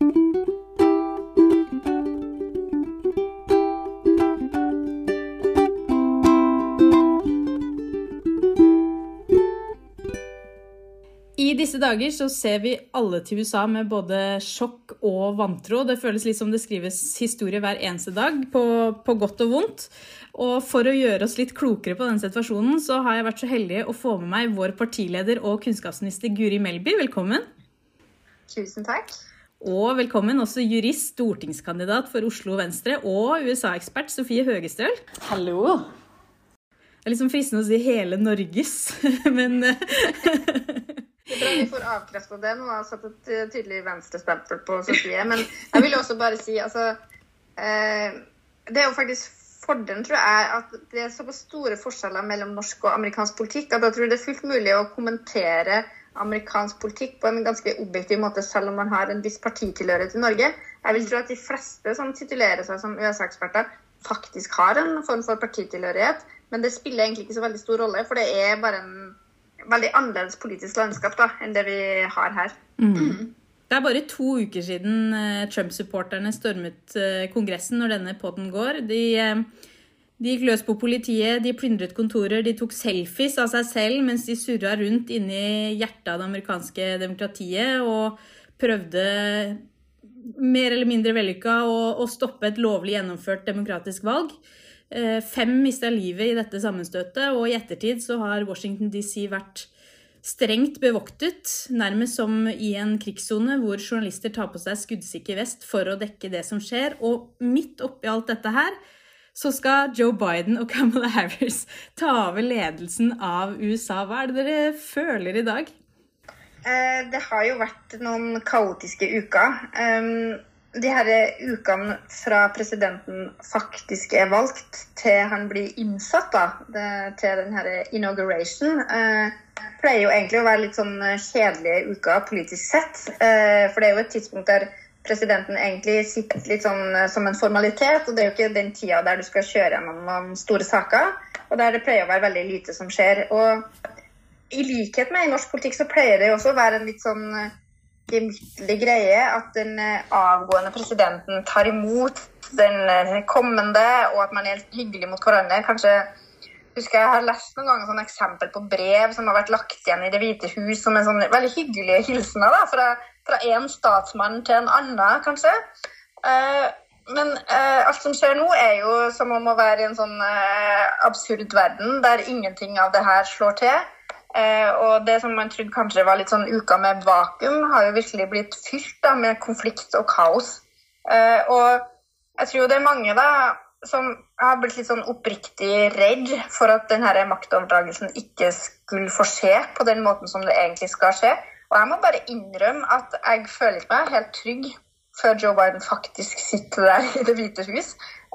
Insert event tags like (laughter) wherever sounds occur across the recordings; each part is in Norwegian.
I disse dager så ser vi alle til USA med både sjokk og vantro. Det føles litt som det skrives historie hver eneste dag, på, på, godt og vondt. Og for å gjøre oss litt klokere på denne situasjonen, så har jeg vært så heldig å få med meg vår partileder og kunnskapsminister Guri Melby. Velkommen. Tusen takk. Og velkommen også jurist, stortingskandidat for Oslo Venstre og USA-ekspert Sofie Høgestøl. Hallo. Det er liksom fristende å si hele Norges, (laughs) men Det er bra vi får avkrefta det nå og satt et eh, tydelig venstrestempel på Sofie. Men jeg vil også bare si altså eh, Det er jo faktisk fordelen, tror jeg, at det er såpass store forskjeller mellom norsk og amerikansk politikk at jeg tror det er fullt mulig å kommentere amerikansk politikk på en ganske objektiv måte, selv om man har en viss partitilhørighet i Norge. Jeg vil tro at de fleste som titulerer seg som USA-eksperter, faktisk har en form for partitilhørighet. Men det spiller egentlig ikke så veldig stor rolle, for det er bare en veldig annerledes politisk landskap da, enn det vi har her. Mm. Det er bare to uker siden eh, Trump-supporterne stormet eh, Kongressen når denne poden går. De, eh, de gikk løs på politiet, de plyndret kontorer, de tok selfies av seg selv mens de surra rundt inni hjertet av det amerikanske demokratiet og prøvde mer eller mindre vellykka å, å stoppe et lovlig gjennomført demokratisk valg. Eh, fem mista livet i dette sammenstøtet, og i ettertid så har Washington DC vært strengt bevoktet, nærmest som i en krigssone hvor journalister tar på seg skuddsikker vest for å dekke det som skjer. Og midt oppi alt dette her så skal Joe Biden og Kamala Harris ta over ledelsen av USA. Hva er det dere føler i dag? Eh, det har jo vært noen kaotiske uker de her ukene fra presidenten faktisk er valgt til han blir innsatt da, til den her inauguration, eh, pleier jo egentlig å være litt sånn kjedelige uker politisk sett. Eh, for det er jo et tidspunkt der presidenten egentlig sitter litt sånn eh, som en formalitet, og det er jo ikke den tida der du skal kjøre gjennom noen store saker, og der det pleier å være veldig lite som skjer. Og i likhet med i norsk politikk så pleier det jo også å være en litt sånn gemyttlig greie at den eh, avgående presidenten tar imot den eh, kommende, og at man er helt hyggelig mot hverandre. Kanskje husker Jeg har lest noen ganger sånn eksempel på brev som har vært lagt igjen i Det hvite hus som en sånn veldig hyggelig hilsen av da, fra, fra en statsmann til en annen, kanskje. Uh, men uh, alt som skjer nå, er jo som om å være i en sånn uh, absurd verden der ingenting av det her slår til. Eh, og det som man trodde kanskje var litt sånn uka med vakuum, har jo virkelig blitt fylt da, med konflikt og kaos. Eh, og jeg tror det er mange da som har blitt litt sånn oppriktig redd for at denne maktoverdragelsen ikke skulle få skje på den måten som det egentlig skal skje. Og jeg må bare innrømme at jeg føler meg helt trygg før Joe Biden faktisk sitter der i Det hvite hus.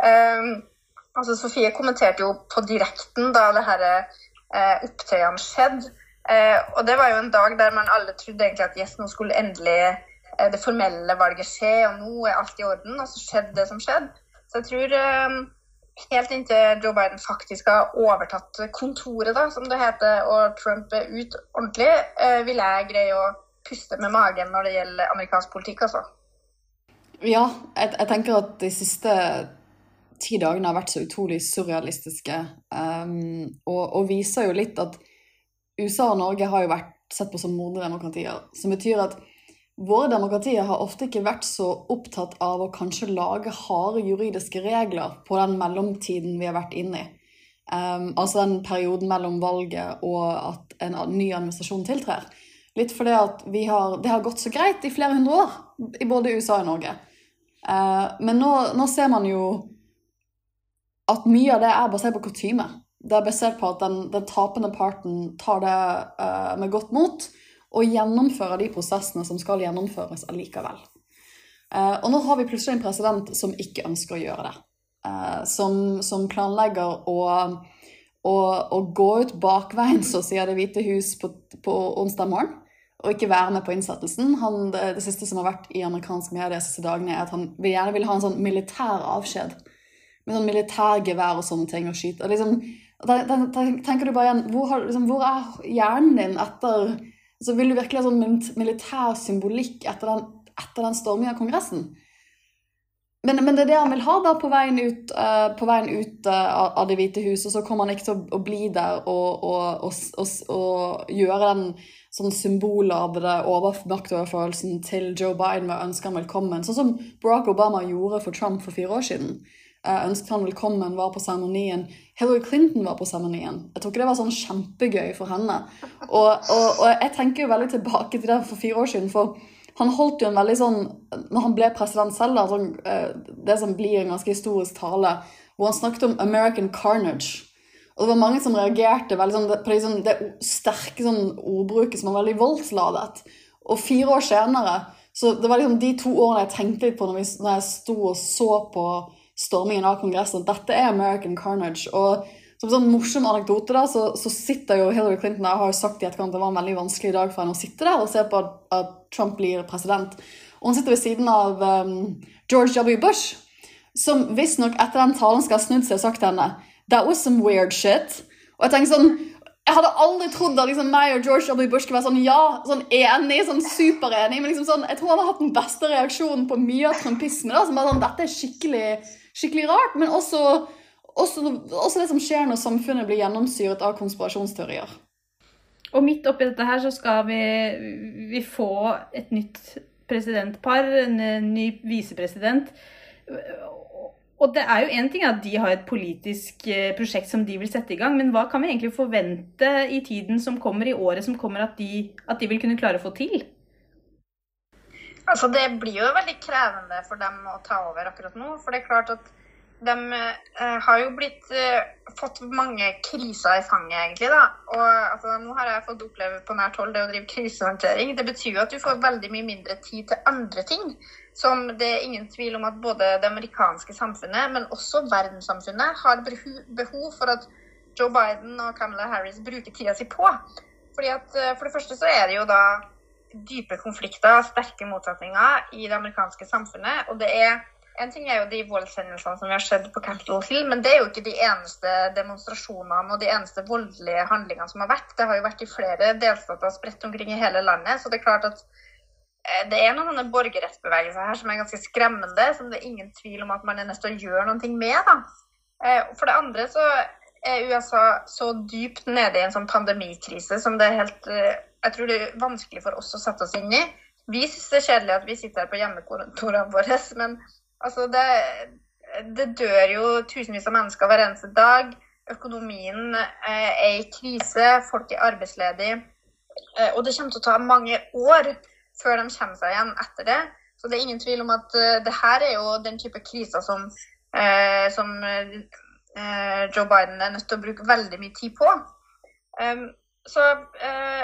Um, altså Sofie kommenterte jo på direkten da det disse uh, opptøyene skjedde. Uh, og det var jo en dag der man alle trodde egentlig at yes, nå skulle endelig uh, det formelle valget skje, og nå er alt i orden. Og så skjedde det som skjedde. Så jeg tror eh, helt inntil Joe Biden faktisk har overtatt kontoret, da, som det heter, og Trump er ut ordentlig, eh, vil jeg greie å puste med magen når det gjelder amerikansk politikk, altså. Ja, jeg, jeg tenker at de siste ti dagene har vært så utrolig surrealistiske. Um, og, og, viser jo litt at USA og Norge har jo vært sett på som moderdemokratier. Som betyr at våre demokratier har ofte ikke vært så opptatt av å kanskje lage harde juridiske regler på den mellomtiden vi har vært inne i. Um, altså den perioden mellom valget og at en ny administrasjon tiltrer. Litt fordi at har, det har gått så greit i flere hundre år i både USA og Norge. Uh, men nå, nå ser man jo at mye av det er basert på kutyme. Det er basert på at den, den tapende parten tar det uh, med godt mot og gjennomføre de prosessene som skal gjennomføres allikevel. Uh, og nå har vi plutselig en president som ikke ønsker å gjøre det. Uh, som, som, planlegger å, å, å, gå ut bakveien, så sier Det hvite hus, på, på onsdag morgen og ikke være med på innsettelsen. Han, det, det, siste som har vært i amerikansk medie disse dagene, er at han gjerne vil ha en sånn militær avskjed med sånn militærgevær og sånne ting og skyte. Liksom, tenker du bare igjen, hvor, har, liksom, hvor, er hjernen din etter altså Vil du virkelig ha sånn militær symbolikk etter den etter den stormingen av Kongressen. Men, men, det er det han vil ha da på veien ut, uh, på veien ut uh, av Det hvite hus. Og så kommer han ikke til å, å bli der og, og, og, og, gjøre den sånn symbolladede maktoverførelsen til Joe Biden med å ønske han velkommen. Sånn som Barack Obama gjorde for Trump for fire år siden. Uh, ønsket han velkommen, var på seremonien. Hillary Clinton var på seremonien. Jeg tror ikke det var sånn kjempegøy for henne. Og, jeg tenker jo veldig tilbake til det for fire år siden. for han holdt jo en veldig sånn Når han ble president selv, da, sånn, eh, det som blir en ganske historisk tale, hvor han snakket om American carnage. Og det var mange som reagerte veldig sånn, på liksom, det sterke sånn, ordbruket som var veldig voldsladet. Og fire år senere så Det var liksom de to årene jeg tenkte litt på når, vi, når jeg sto og så på stormingen av Kongressen. Dette er American carnage. og som sånn morsom anekdote da, så, så, sitter jo Hillary Clinton der, og har jo sagt i etterkant det var en veldig vanskelig dag for henne å sitte der og se på at, at Trump blir president. Og hun sitter ved siden av um, George W. Bush, som visstnok etter den talen skal ha snudd seg og sagt til henne That was some weird shit. Og jeg tenker sånn jeg hadde aldri trodd at liksom, meg og George W. Bush skulle være sånn ja, sånn enig, sånn superenig. Men liksom sånn, jeg tror han har hatt den beste reaksjonen på mye av trumpisme. da, som er sånn, Dette er skikkelig, skikkelig rart, men også også, også, det som skjer når samfunnet blir gjennomsyret av konspirasjonsteorier. Og midt oppi dette her så skal vi, vi få et nytt presidentpar, en ny visepresident. Og det er jo én ting at de har et politisk eh, prosjekt som de vil sette i gang, men hva kan vi egentlig forvente i tiden som kommer, i året som kommer, at de, at de vil kunne klare å få til? Altså, det blir jo veldig krevende for dem å ta over akkurat nå. For det er klart at de eh, har jo blitt eh, fått mange kriser i fanget, egentlig. da. Og altså, Nå har jeg fått oppleve på nært hold det å drive krisehåndtering. Det betyr jo at du får veldig mye mindre tid til andre ting. Som det er ingen tvil om at både det amerikanske samfunnet, men også verdenssamfunnet, har behov for at Joe Biden og Camilla Harris bruker tida si på. Fordi at uh, For det første så er det jo da dype konflikter, sterke motsetninger i det amerikanske samfunnet. og det er en ting er jo de voldshendelsene som vi har sett på Capitol Hill, men det er jo ikke de eneste demonstrasjonene og de eneste voldelige handlingene som har vært. Det har jo vært i flere delstater spredt omkring i hele landet. Så det er klart at eh, det er noen sånne borgerrettsbevegelser her som er ganske skremmende, som det er ingen tvil om at man er nødt til å gjøre noe med. da. Eh, for det andre så er USA så dypt nede i en sånn pandemikrise som det er helt eh, Jeg tror det er vanskelig for oss å sette oss inn i. Vi syns det er kjedelig at vi sitter her på hjemmekontorene våre, (laughs) men Altså, det, det, dør jo tusenvis av mennesker hver eneste dag. Økonomien eh, er i krise, folk er arbeidsledige. Eh, og det kommer til å ta mange år før de kommer seg igjen etter det. Så det er ingen tvil om at uh, det her er jo den type kriser som, uh, som uh, Joe Biden er nødt til å bruke veldig mye tid på. Um, så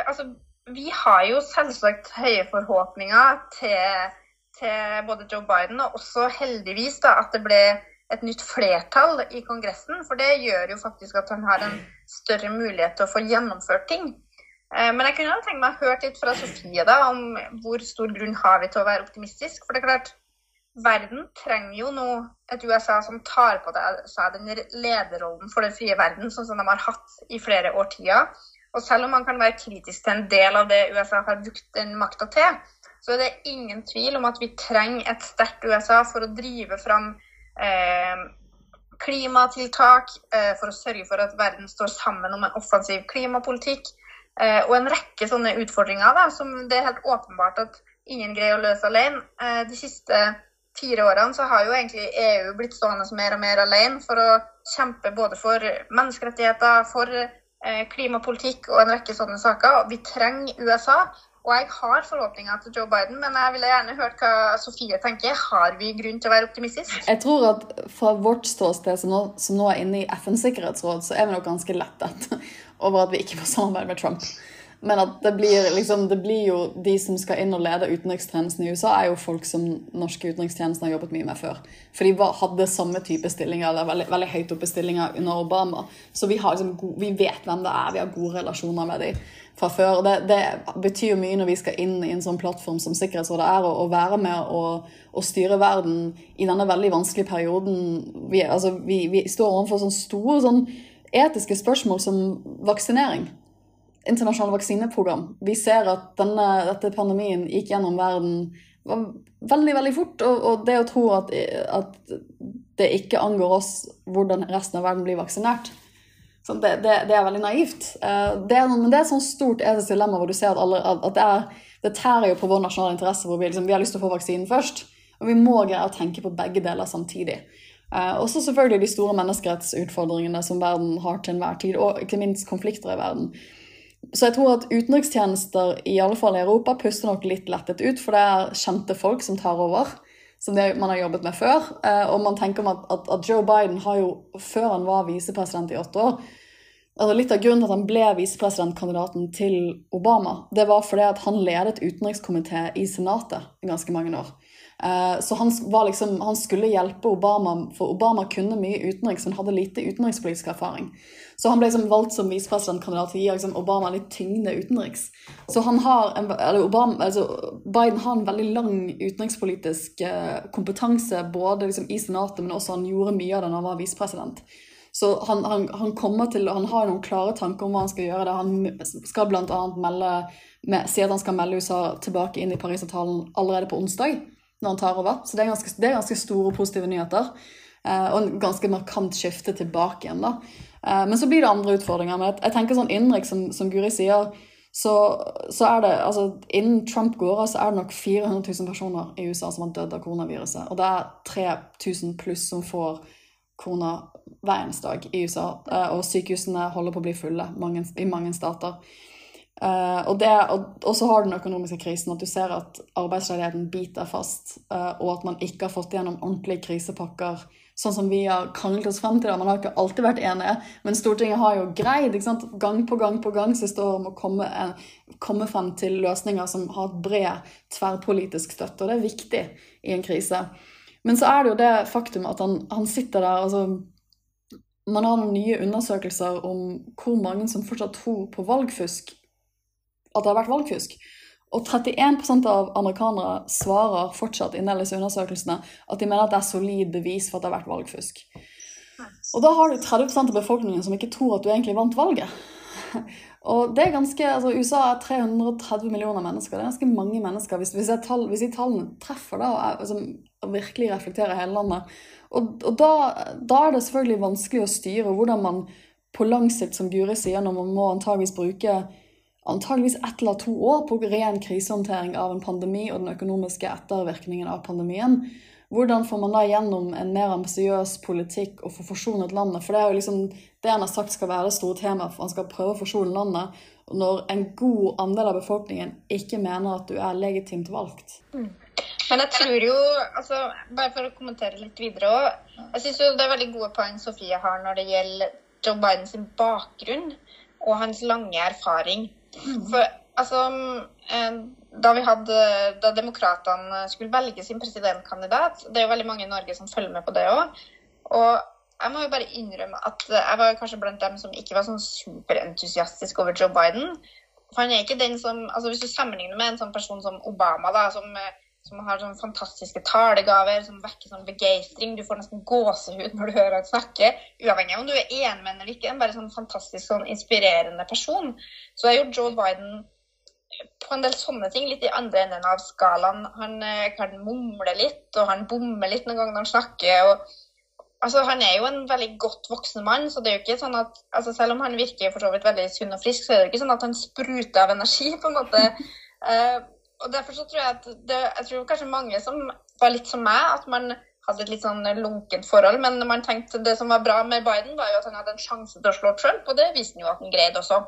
altså Vi har jo selvsagt høye forhåpninger til til både Joe Biden og også heldigvis da, at det ble et nytt flertall i Kongressen. For det gjør jo faktisk at han har en større mulighet til å få gjennomført ting. Eh, men jeg kunne tenkt meg å høre litt fra Sofie da, om hvor stor grunn har vi til å være optimistisk. For det er klart, verden trenger jo nå et USA som tar på seg den lederrollen for den frie verden, sånn som de har hatt i flere årtier. Og selv om man kan være kritisk til en del av det USA har brukt den makta til, så er det ingen tvil om at vi trenger et sterkt USA for å drive fram eh, klimatiltak, eh, for å sørge for at verden står sammen om en offensiv klimapolitikk. Eh, og en rekke sånne utfordringer da, som det er helt åpenbart at ingen greier å løse alene. Eh, de siste fire årene så har jo egentlig EU blitt stående mer og mer alene for å kjempe både for menneskerettigheter, for klimapolitikk og en rekke sånne saker. Vi trenger USA og jeg har forhåpninger til Joe Biden, men jeg ville gjerne hørt hva Sofie tenker. Har vi grunn til å være optimistisk? Jeg tror at fra vårt ståsted, som nå, som nå er inne i FNs sikkerhetsråd, så er vi nok ganske lettet (laughs) over at vi ikke får samarbeide med Trump. Men at det blir, liksom, det blir jo de som skal inn og lede utenrikstjenesten i USA, er jo folk som norske utenrikstjenesten har jobbet mye med før. For de hadde samme type stillinger, eller veldig, veldig høyt oppe stillinger under Obama. Så vi, har liksom, vi vet hvem det er, vi har gode relasjoner med dem fra før. Det, det, betyr mye når vi skal inn i en sånn plattform som Sikkerhetsrådet er, å være med og, og, styre verden i denne veldig vanskelige perioden. Vi, altså, vi, vi står overfor sånne store sånn etiske spørsmål som vaksinering internasjonale vaksineprogram. Vi ser at denne, dette pandemien gikk gjennom verden veldig, veldig fort. Og, og det å tro at, at, det ikke angår oss hvordan resten av verden blir vaksinert, det, det, det er veldig naivt. Eh, det er, men det er et sånt stort etisk dilemma hvor du ser at, alle, at det, er, det tærer jo på vår nasjonale interesse, hvor vi, liksom, vi har lyst til å få vaksinen først. Og vi må greie å tenke på begge deler samtidig. Uh, også selvfølgelig de store menneskerettsutfordringene som verden har til enhver tid, og ikke minst konflikter i verden. Så jeg tror at utenrikstjenester, i alle fall i Europa, puster nok litt lettet ut, for det er kjente folk som tar over, som det man har jobbet med før. Eh, og man tenker at, at, at, Joe Biden har jo, før han var visepresident i åtte år altså Litt av grunnen til at han ble visepresidentkandidaten til Obama, det var fordi at han ledet utenrikskomité i Senatet i ganske mange år. Eh, så han, liksom, han, skulle hjelpe Obama, for Obama kunne mye utenriks, men hadde lite utenrikspolitisk erfaring. Så han ble liksom valgt som visepresidentkandidat til å gi liksom, Obama litt tyngde utenriks. Så han har en, Obama, altså, Biden har en veldig lang utenrikspolitisk eh, kompetanse både liksom, i Senatet, men også han gjorde mye av det da han var visepresident. Så han, han, han, kommer til, han har noen klare tanker om hva han skal gjøre. Det. Han skal bl.a. melde si at han skal melde USA tilbake inn i Parisavtalen allerede på onsdag når han tar over. Så det er ganske, det er ganske store positive nyheter. Eh, og ganske markant skifte tilbake igjen. da. Eh, men så blir det andre utfordringer. Men jeg, tenker sånn innenriks, som, som, Guri sier, så, så, er det altså Innen Trump går av, så er det nok 400 000 personer i USA som har dødd av koronaviruset. Og det er 3000 pluss som får korona hver eneste dag i USA. Eh, og sykehusene holder på å bli fulle mange, i mange stater. Uh, og, og, så har du den økonomiske krisen, at du ser at arbeidsledigheten biter fast, uh, og at man ikke har fått igjennom ordentlige krisepakker, sånn som vi har kranglet oss frem til. det. Man har ikke alltid vært enige, men Stortinget har jo greid gang på gang på gang siste år å komme, komme, frem til løsninger som har bred tverrpolitisk støtte, og det er viktig i en krise. Men så er det jo det faktum at han, han sitter der altså Man har noen nye undersøkelser om hvor mange som fortsatt tror på valgfusk at det har vært valgfusk. Og 31% av amerikanere svarer fortsatt i disse undersøkelsene at de mener at det er solid bevis for at det har vært valgfusk. Og da har du 30% av befolkningen som ikke tror at du egentlig vant valget. (laughs) Og det er ganske, altså USA er 330 millioner mennesker. Det er ganske mange mennesker. Hvis, hvis, tall, hvis de tallene treffer da, og, er, altså, og virkelig reflekterer hele landet. Og, og da, da, er det selvfølgelig vanskelig å styre hvordan man på lang sikt, som Guri sier, når man må antageligvis bruke antageligvis ett eller to år på ren krisehåndtering av en pandemi og den økonomiske ettervirkningen av pandemien. Hvordan får man da gjennom en mer ambisiøs politikk og få forsonet landet? For det er jo liksom det han har sagt skal være det store temaet, for han skal prøve å forsone landet. Når en god andel av befolkningen ikke mener at du er legitimt valgt. Mm. Men jeg tror jo, altså, bare for å kommentere litt videre òg Jeg syns det er veldig gode poeng Sofie har når det gjelder Joe Bidens bakgrunn og hans lange erfaring. Mm. For altså Da vi hadde, da demokratene skulle velge sin presidentkandidat Det er jo veldig mange i Norge som følger med på det òg. Og jeg må jo bare innrømme at jeg var kanskje blant dem som ikke var sånn superentusiastisk over Joe Biden. For han er ikke den som altså Hvis du sammenligner med en sånn person som Obama, da, som eh, som har sånne fantastiske talegaver som vekker sånn begeistring. Du får nesten gåsehud når du hører han snakke, uavhengig av om du er enig med eller ikke. En bare sånn fantastisk sånn inspirerende person. Så er jo Joe Biden på en del sånne ting litt i andre enden av skalaen. Han eh, kan mumle litt, og han bommer litt noen ganger når han snakker. og altså Han er jo en veldig godt voksen mann, så det er jo ikke sånn at altså selv om han virker for så vidt veldig sunn og frisk, så er det jo ikke sånn at han spruter av energi, (laughs) på en måte. Og derfor så tror jeg at det, jeg tror kanskje mange som var litt som meg, at man hadde et litt sånn lunkent forhold. Men man tenkte det som var bra med Biden, var jo at han hadde en sjanse til å slå Trump, og det viste han jo at han greide også.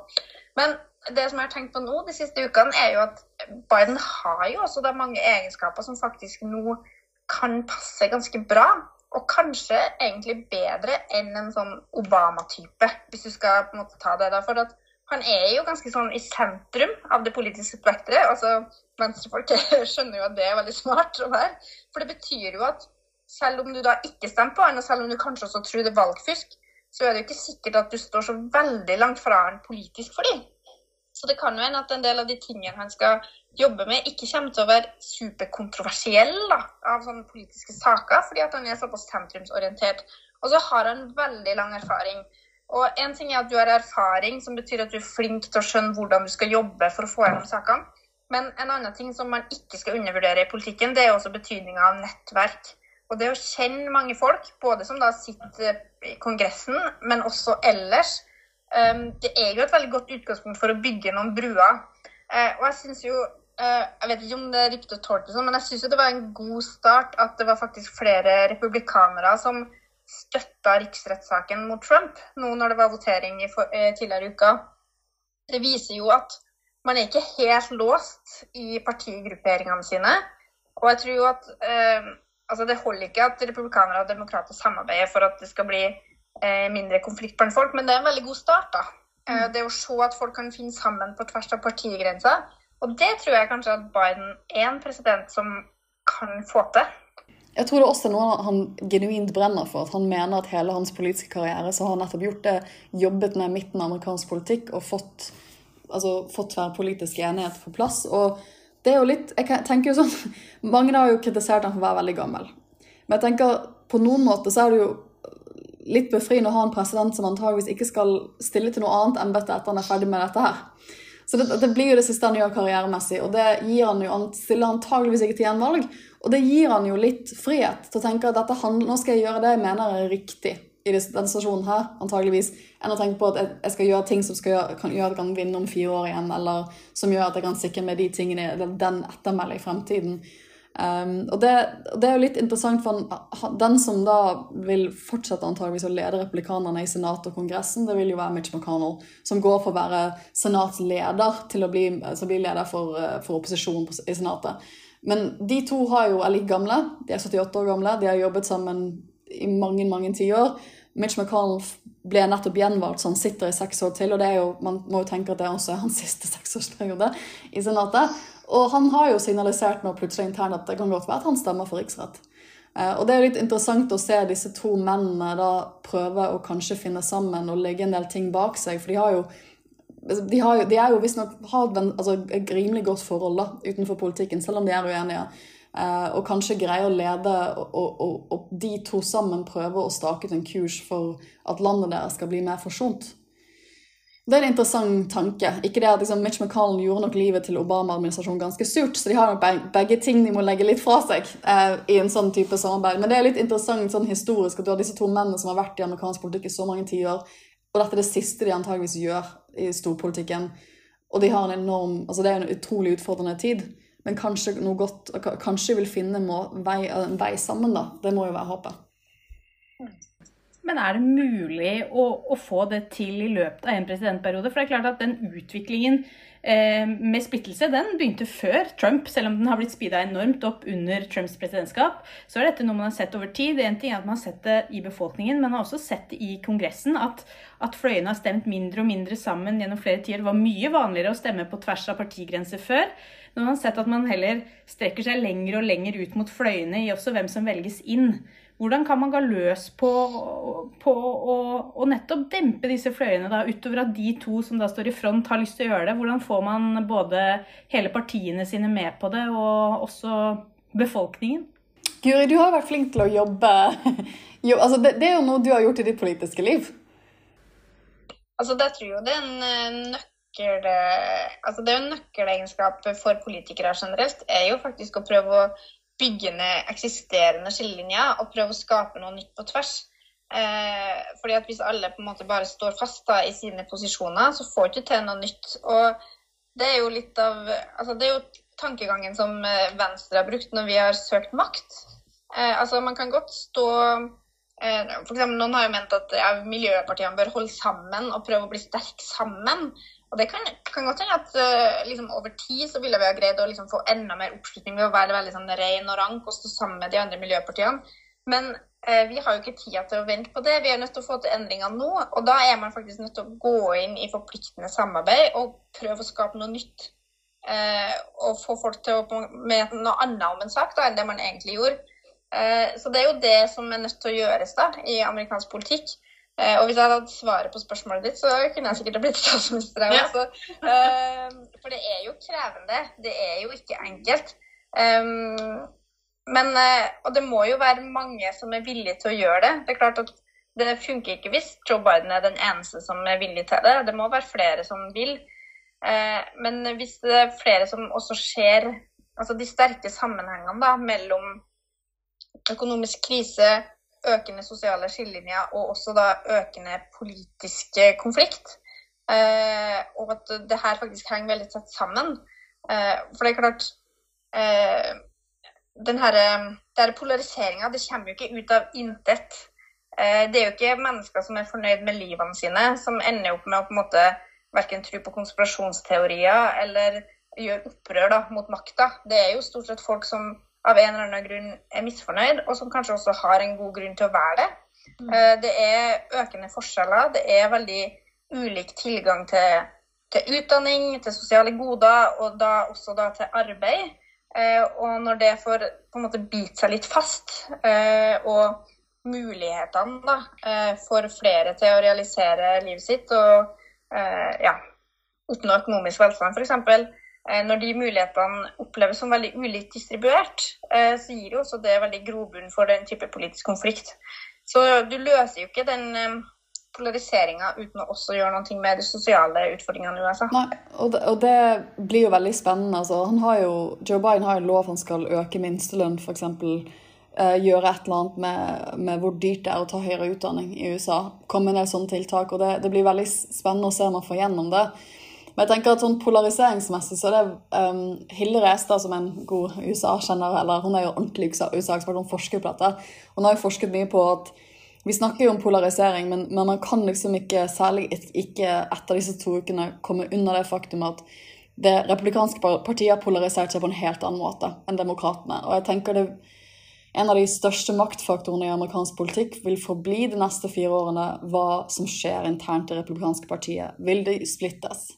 Men det som jeg har tenkt på nå de siste ukene, er jo at Biden har jo også da mange egenskaper som faktisk nå kan passe ganske bra. Og kanskje egentlig bedre enn en sånn Obama-type, hvis du skal på en måte ta det. da, for at han er jo ganske sånn i sentrum av det politiske spekteret. Altså, Venstrefolk (laughs) skjønner jo at det er veldig smart være. For det betyr jo at selv om du da ikke stemmer på han, og selv om du kanskje også tror det er valgfusk, så er det jo ikke sikkert at du står så veldig langt fra han politisk for dem. Så det kan jo hende at en del av de tingene han skal jobbe med, ikke kommer til å være superkontroversielle av sånne politiske saker, fordi at han er såpass sentrumsorientert. Og så har han veldig lang erfaring og en ting er at du har erfaring, som betyr at du er flink til å skjønne hvordan du skal jobbe for å få gjennom sakene. Men en annen ting som man ikke skal undervurdere i politikken, det er også betydninga av nettverk. Og det å kjenne mange folk, både som da sitter i Kongressen, men også ellers, um, det er jo et veldig godt utgangspunkt for å bygge noen bruer. Uh, og jeg synes jo uh, Jeg vet ikke om det er riktig å tolke det sånn, men jeg syns det var en god start at det var faktisk flere republikanere som støtta riksrettssaken mot Trump nå når det var votering i for, eh, tidligere i uka. Det viser jo at man er ikke helt låst i partigrupperingene sine. Og jeg tror jo at eh, altså det holder ikke at republikanere og demokrater samarbeider for at det skal bli eh, mindre konflikt blant folk, men det er en veldig god start. da. Eh, det å se at folk kan finne sammen på tvers av partigrenser. Og det tror jeg kanskje at Biden er en president som kan få til. Jeg tror det er også noe han genuint brenner for. At han mener at hele hans politiske karriere så har han nettopp gjort det, jobbet med midten av amerikansk politikk og fått altså, fått tverrpolitisk enighet på plass. Og det er jo litt jeg tenker jo sånn, (laughs) Mange har jo kritisert ham for å være veldig gammel. Men jeg tenker på noen måter så er det jo litt befriende å ha en president som antageligvis ikke skal stille til noe annet embete etter han er ferdig med dette her. Så det, det, blir jo det siste han gjør karrieremessig, og det gir han jo, han stiller antageligvis ikke til gjenvalg. Og det gir han jo litt frihet til å tenke at dette, nå skal jeg gjøre det jeg mener er riktig i denne stasjonen her, antageligvis, enn å tenke på at jeg skal gjøre ting som gjøre, kan gjøre at jeg kan vinne om fire år igjen, eller som gjør at jeg kan sikre meg de tingene, den ettermelde i fremtiden. Um, og det, det, er jo litt interessant, for den som da vil fortsette antageligvis å lede republikanerne i Senatet og Kongressen, det vil jo være Mitch McConnell, som går for å være senatsleder til å bli, altså bli leder for, eh, for opposisjonen i Senatet. Men de to har jo, er like gamle, de er 78 år gamle, de har jobbet sammen i mange mange tiår. Mitch McConnell ble nettopp gjenvalgt, så han sitter i seks år til. Og det er jo, man må jo tenke at det også er hans (laughs) siste seksårsperiode i Senatet. Og han har jo signalisert nå plutselig internt at det kan godt være at han stemmer for riksrett. Eh, og det er jo litt interessant å se disse to mennene da prøve å kanskje finne sammen og legge en del ting bak seg. For de har jo de, har, de er jo visstnok har altså, et rimelig godt forhold da, utenfor politikken, selv om de er uenige. Eh, og kanskje greier å lede, og, og, og, de to sammen prøve å stake ut en kurs for at landet deres skal bli mer forsont. Det er en interessant tanke. Ikke det at liksom, Mitch McConnell gjorde nok livet til Obama-administrasjonen ganske surt, så de har nok begge ting de må legge litt fra seg eh, i en sånn type samarbeid. Men det er litt interessant sånn historisk at du har disse to mennene som har vært i amerikansk politikk i så mange tiår, og dette er det siste de antageligvis gjør i storpolitikken. Og de har en enorm, altså det er en utrolig utfordrende tid. Men kanskje noe godt, kanskje vil finne en vei, en vei sammen, da. Det må jo være håpet. Men er det mulig å, å, få det til i løpet av en presidentperiode? For det er klart at den utviklingen med splittelse den begynte før Trump, selv om den har blitt speeda enormt opp under Trumps presidentskap. Så er dette noe man har sett over tid. En ting er at man har sett det i befolkningen, men man har også sett det i Kongressen. At, at fløyene har stemt mindre og mindre sammen gjennom flere tider. Det var mye vanligere å stemme på tvers av partigrenser før. Nå har man sett at man heller strekker seg lenger og lenger ut mot fløyene i også hvem som velges inn. Hvordan kan man gå løs på, på å nettopp dempe disse fløyene, da, utover at de to som da står i front, har lyst til å gjøre det? Hvordan får man både hele partiene sine med på det, og også befolkningen? Guri, du har vært flink til å jobbe (laughs) jo, altså det, det, er jo noe du har gjort i ditt politiske liv. Altså, det tror jeg det er en eh, nøkkel nøkkel, altså det er jo en nøkkelegenskap for politikere generelt, er jo faktisk å prøve å bygge ned eksisterende skillelinjer og prøve å skape noe nytt på tvers. Eh, fordi at Hvis alle på en måte bare står fast da, i sine posisjoner, så får ikke til noe nytt. Og Det er jo litt av, altså det er jo tankegangen som eh, Venstre har brukt når vi har søkt makt. Eh, altså Man kan godt stå eh, for eksempel, Noen har jo ment at ja, miljøpartiene bør holde sammen og prøve å bli sterke sammen. Og det kan, kan godt hende at uh, liksom, over tid så ville vi ha greid å liksom, få enda mer oppslutning ved å være veldig sånn, ren og rank og stå sammen med de andre miljøpartiene. Men uh, vi har jo ikke tida til å vente på det. Vi er nødt til å få til endringer nå. Og da er man faktisk nødt til å gå inn i forpliktende samarbeid og prøve å skape noe nytt. Uh, og få folk til å med noe annet om en sak da, enn det man egentlig gjorde. så det er jo det som er nødt til å gjøres da, i amerikansk politikk. Eh, og hvis jeg hadde hatt svaret på spørsmålet ditt, så kunne jeg sikkert ha blitt statsminister. Ja. Eh, for det er jo krevende. Det er jo ikke enkelt. Um, men, eh, og det må jo være mange som er villige til å gjøre det. Det er klart at det funker ikke hvis Joe Biden er den eneste som er villig til det. Det må være flere som vil. Men hvis det er flere som også ser altså de sterke sammenhengene da, mellom økonomisk krise, økende sosiale skillelinjer og også da økende politiske konflikt, og at det her faktisk henger veldig tett sammen. For det er klart den her polariseringa det kommer jo ikke ut av intet. Eh, det er jo ikke mennesker som er fornøyd med livene sine, som ender opp med å på en måte verken tro på konspirasjonsteorier eller gjøre opprør da, mot makta. Det er jo stort sett folk som av en eller annen grunn er misfornøyd, og som kanskje også har en god grunn til å være det. Mm. Eh, det er økende forskjeller. Det er veldig ulik tilgang til, til utdanning, til sosiale goder, og da også da til arbeid. Eh, og når det får på en måte bite seg litt fast, eh, og mulighetene da, for flere til å realisere livet sitt og ja, oppnå økonomisk velstand f.eks., når de mulighetene oppleves som veldig ulikt distribuert, så gir jo også det veldig grobunn for den type politisk konflikt. Så du løser jo ikke den polariseringa uten å også gjøre noe med de sosiale utfordringene i USA. Nei, og det, og det blir jo veldig spennende. Altså, jo, Joe Biden har jo lov han skal øke minstelønn, f.eks. Eh, gjøre et eller annet med, med, hvor dyrt det er å ta høyere utdanning i USA. Komme del sånne tiltak. og det, det, blir veldig spennende å se om han får gjennom det. Men jeg tenker at sånn polariseringsmessig så er det um, Hilde Restad, som er en god USA-kjenner, eller hun er jo ordentlig USA-ekspert, hun forsker på dette. Hun har jo forsket mye på at vi snakker jo om polarisering, men, men, man kan liksom ikke, særlig ikke etter disse to ukene, komme under det faktum at det republikanske partiet har polarisert seg på en helt annen måte enn demokratene. Og jeg tenker det en av de største maktfaktorene i amerikansk politikk vil forbli de neste fire årene hva som skjer internt i republikanske partiet. Vil det splittes?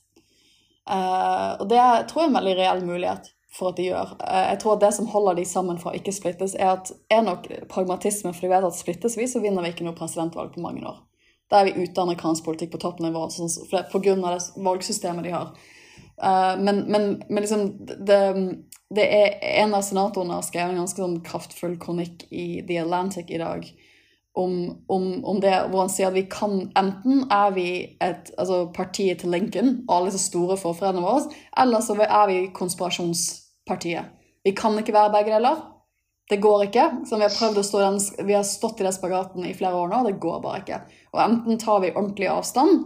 Uh, og det tror jeg er en veldig reell mulighet for at de gjør. Uh, jeg tror at det som holder de sammen for å ikke splittes, er, at, er nok pragmatisme, for de vet at splittes vi, så vinner vi ikke noe presidentvalg på mange år. Da er vi ute av amerikansk politikk på toppnivå sånn, av det valgsystemet de har. Uh, men, men, men, liksom det, det, er En av senatorene har skrevet en ganske sånn kraftfull kronikk i The Atlantic i dag om, om, om, det, hvor han sier at vi kan Enten er vi et, altså partiet til Lincoln og alle disse store forfedrene våre, eller så er vi konspirasjonspartiet. Vi kan ikke være begge deler. Det går ikke. Så vi har prøvd å stå den, vi har stått i den spagaten i flere år nå, det går bare ikke. Og enten tar vi ordentlig avstand,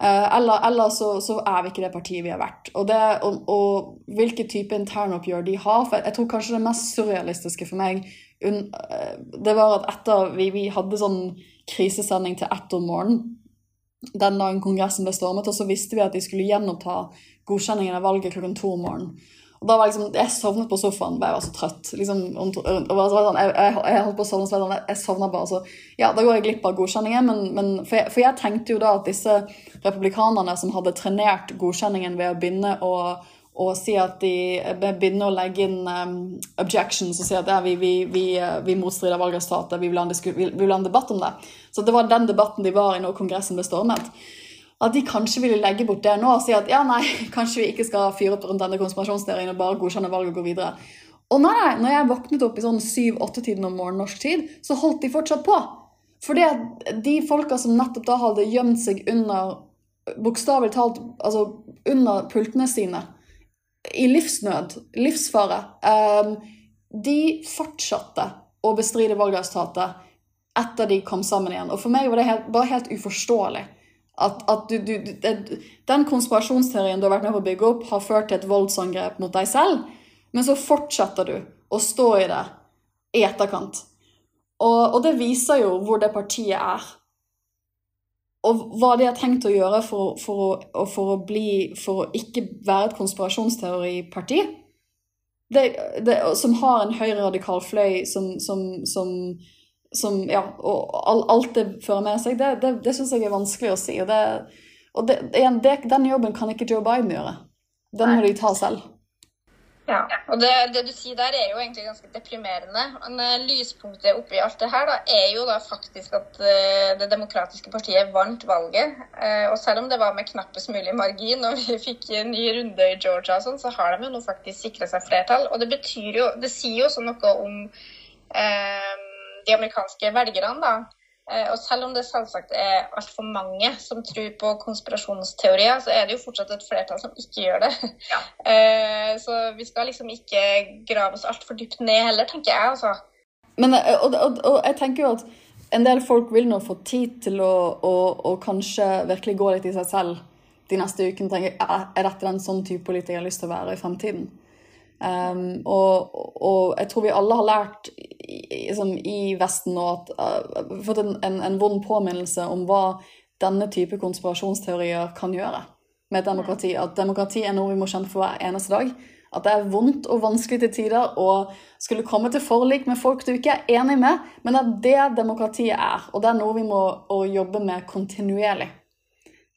eh, eller, eller så, så, er vi ikke det partiet vi har vært. Og, det, og, og hvilke type internoppgjør de har for Jeg tror kanskje det mest surrealistiske for meg det var at etter vi, vi hadde sånn krisesending til ett om morgenen den dagen Kongressen ble stormet, og så visste vi at de skulle gjenoppta godkjenningen av valget klokken to om morgenen. Og da var liksom, Jeg sovnet på sofaen, jeg var så trøtt. liksom, og sånn, jeg, jeg, holdt på å sovne, så sånn, jeg sovna bare. så ja, Da går jeg glipp av godkjenningen. Men, men for, jeg, for, jeg, tenkte jo da at disse republikanerne som hadde trenert godkjenningen ved å begynne å, å si at de begynner å legge inn um, objections og si at ja, vi, vi, vi, vi motstrider valgresultatet, vi vil ha en debatt om det. Så det var den debatten de var i når Kongressen ble stormet at de kanskje ville legge bort det nå og si at ja, nei, (laughs) kanskje vi ikke skal fyre opp rundt denne konspirasjonsteorien og bare godkjenne valget og gå videre. Og nei, nei, når jeg våknet opp i sånn syv-åtte-tiden om morgenen norsk tid, så holdt de fortsatt på. Fordi at de folka som nettopp da hadde gjemt seg under Bokstavelig talt altså under pultene sine, i livsnød, livsfare, um, de fortsatte å bestride valgresultatet etter de kom sammen igjen. Og for meg var det helt, bare helt uforståelig. At, at du, du, den konspirasjonsteorien du har vært med på å bygge opp, har ført til et voldsangrep mot deg selv, men så fortsetter du å stå i det i etterkant. Og, og det viser jo hvor det partiet er. Og hva de har tenkt å gjøre for, for, for, å, bli, for å ikke være et konspirasjonsteoriparti, det, det, som har en høyreradikal fløy som, som, som som, ja, og alt det fører med seg, det, det, det syns jeg er vanskelig å si. Og, det, og det, den jobben kan ikke Joe Biden gjøre. Den må de ta selv. Ja, og det, det, du sier der er jo egentlig ganske deprimerende. Men uh, lyspunktet oppi alt det her da, er jo da faktisk at uh, Det demokratiske partiet vant valget. Uh, og selv om det var med knappest mulig margin og vi fikk en ny runde i Georgia, og sånn, så har de jo nå faktisk sikra seg flertall. Og det betyr jo Det sier jo også noe om de amerikanske velgerne, da. Eh, og selv om det selvsagt er altfor mange som tror på konspirasjonsteorier, så er det jo fortsatt et flertall som ikke gjør det. Ja. (laughs) Eh, så vi skal liksom ikke grave oss altfor dypt ned heller, tenker jeg. altså. Men, eh, og, og, og, jeg tenker jo at en del folk vil nå få tid til å, å, å kanskje virkelig gå litt i seg selv de neste ukene. tenker Er dette den sånn type politiker jeg har lyst til å være i fremtiden? Um, og, og, jeg tror vi alle har lært liksom, i Vesten nå at uh, fått en, en, en, vond påminnelse om hva denne type konspirasjonsteorier kan gjøre med demokrati. At demokrati er noe vi må kjempe for hver eneste dag. At det er vondt og vanskelig til tider å skulle komme til forlik med folk du ikke er enig med, men at det demokratiet er. Og det er noe vi må jobbe med kontinuerlig.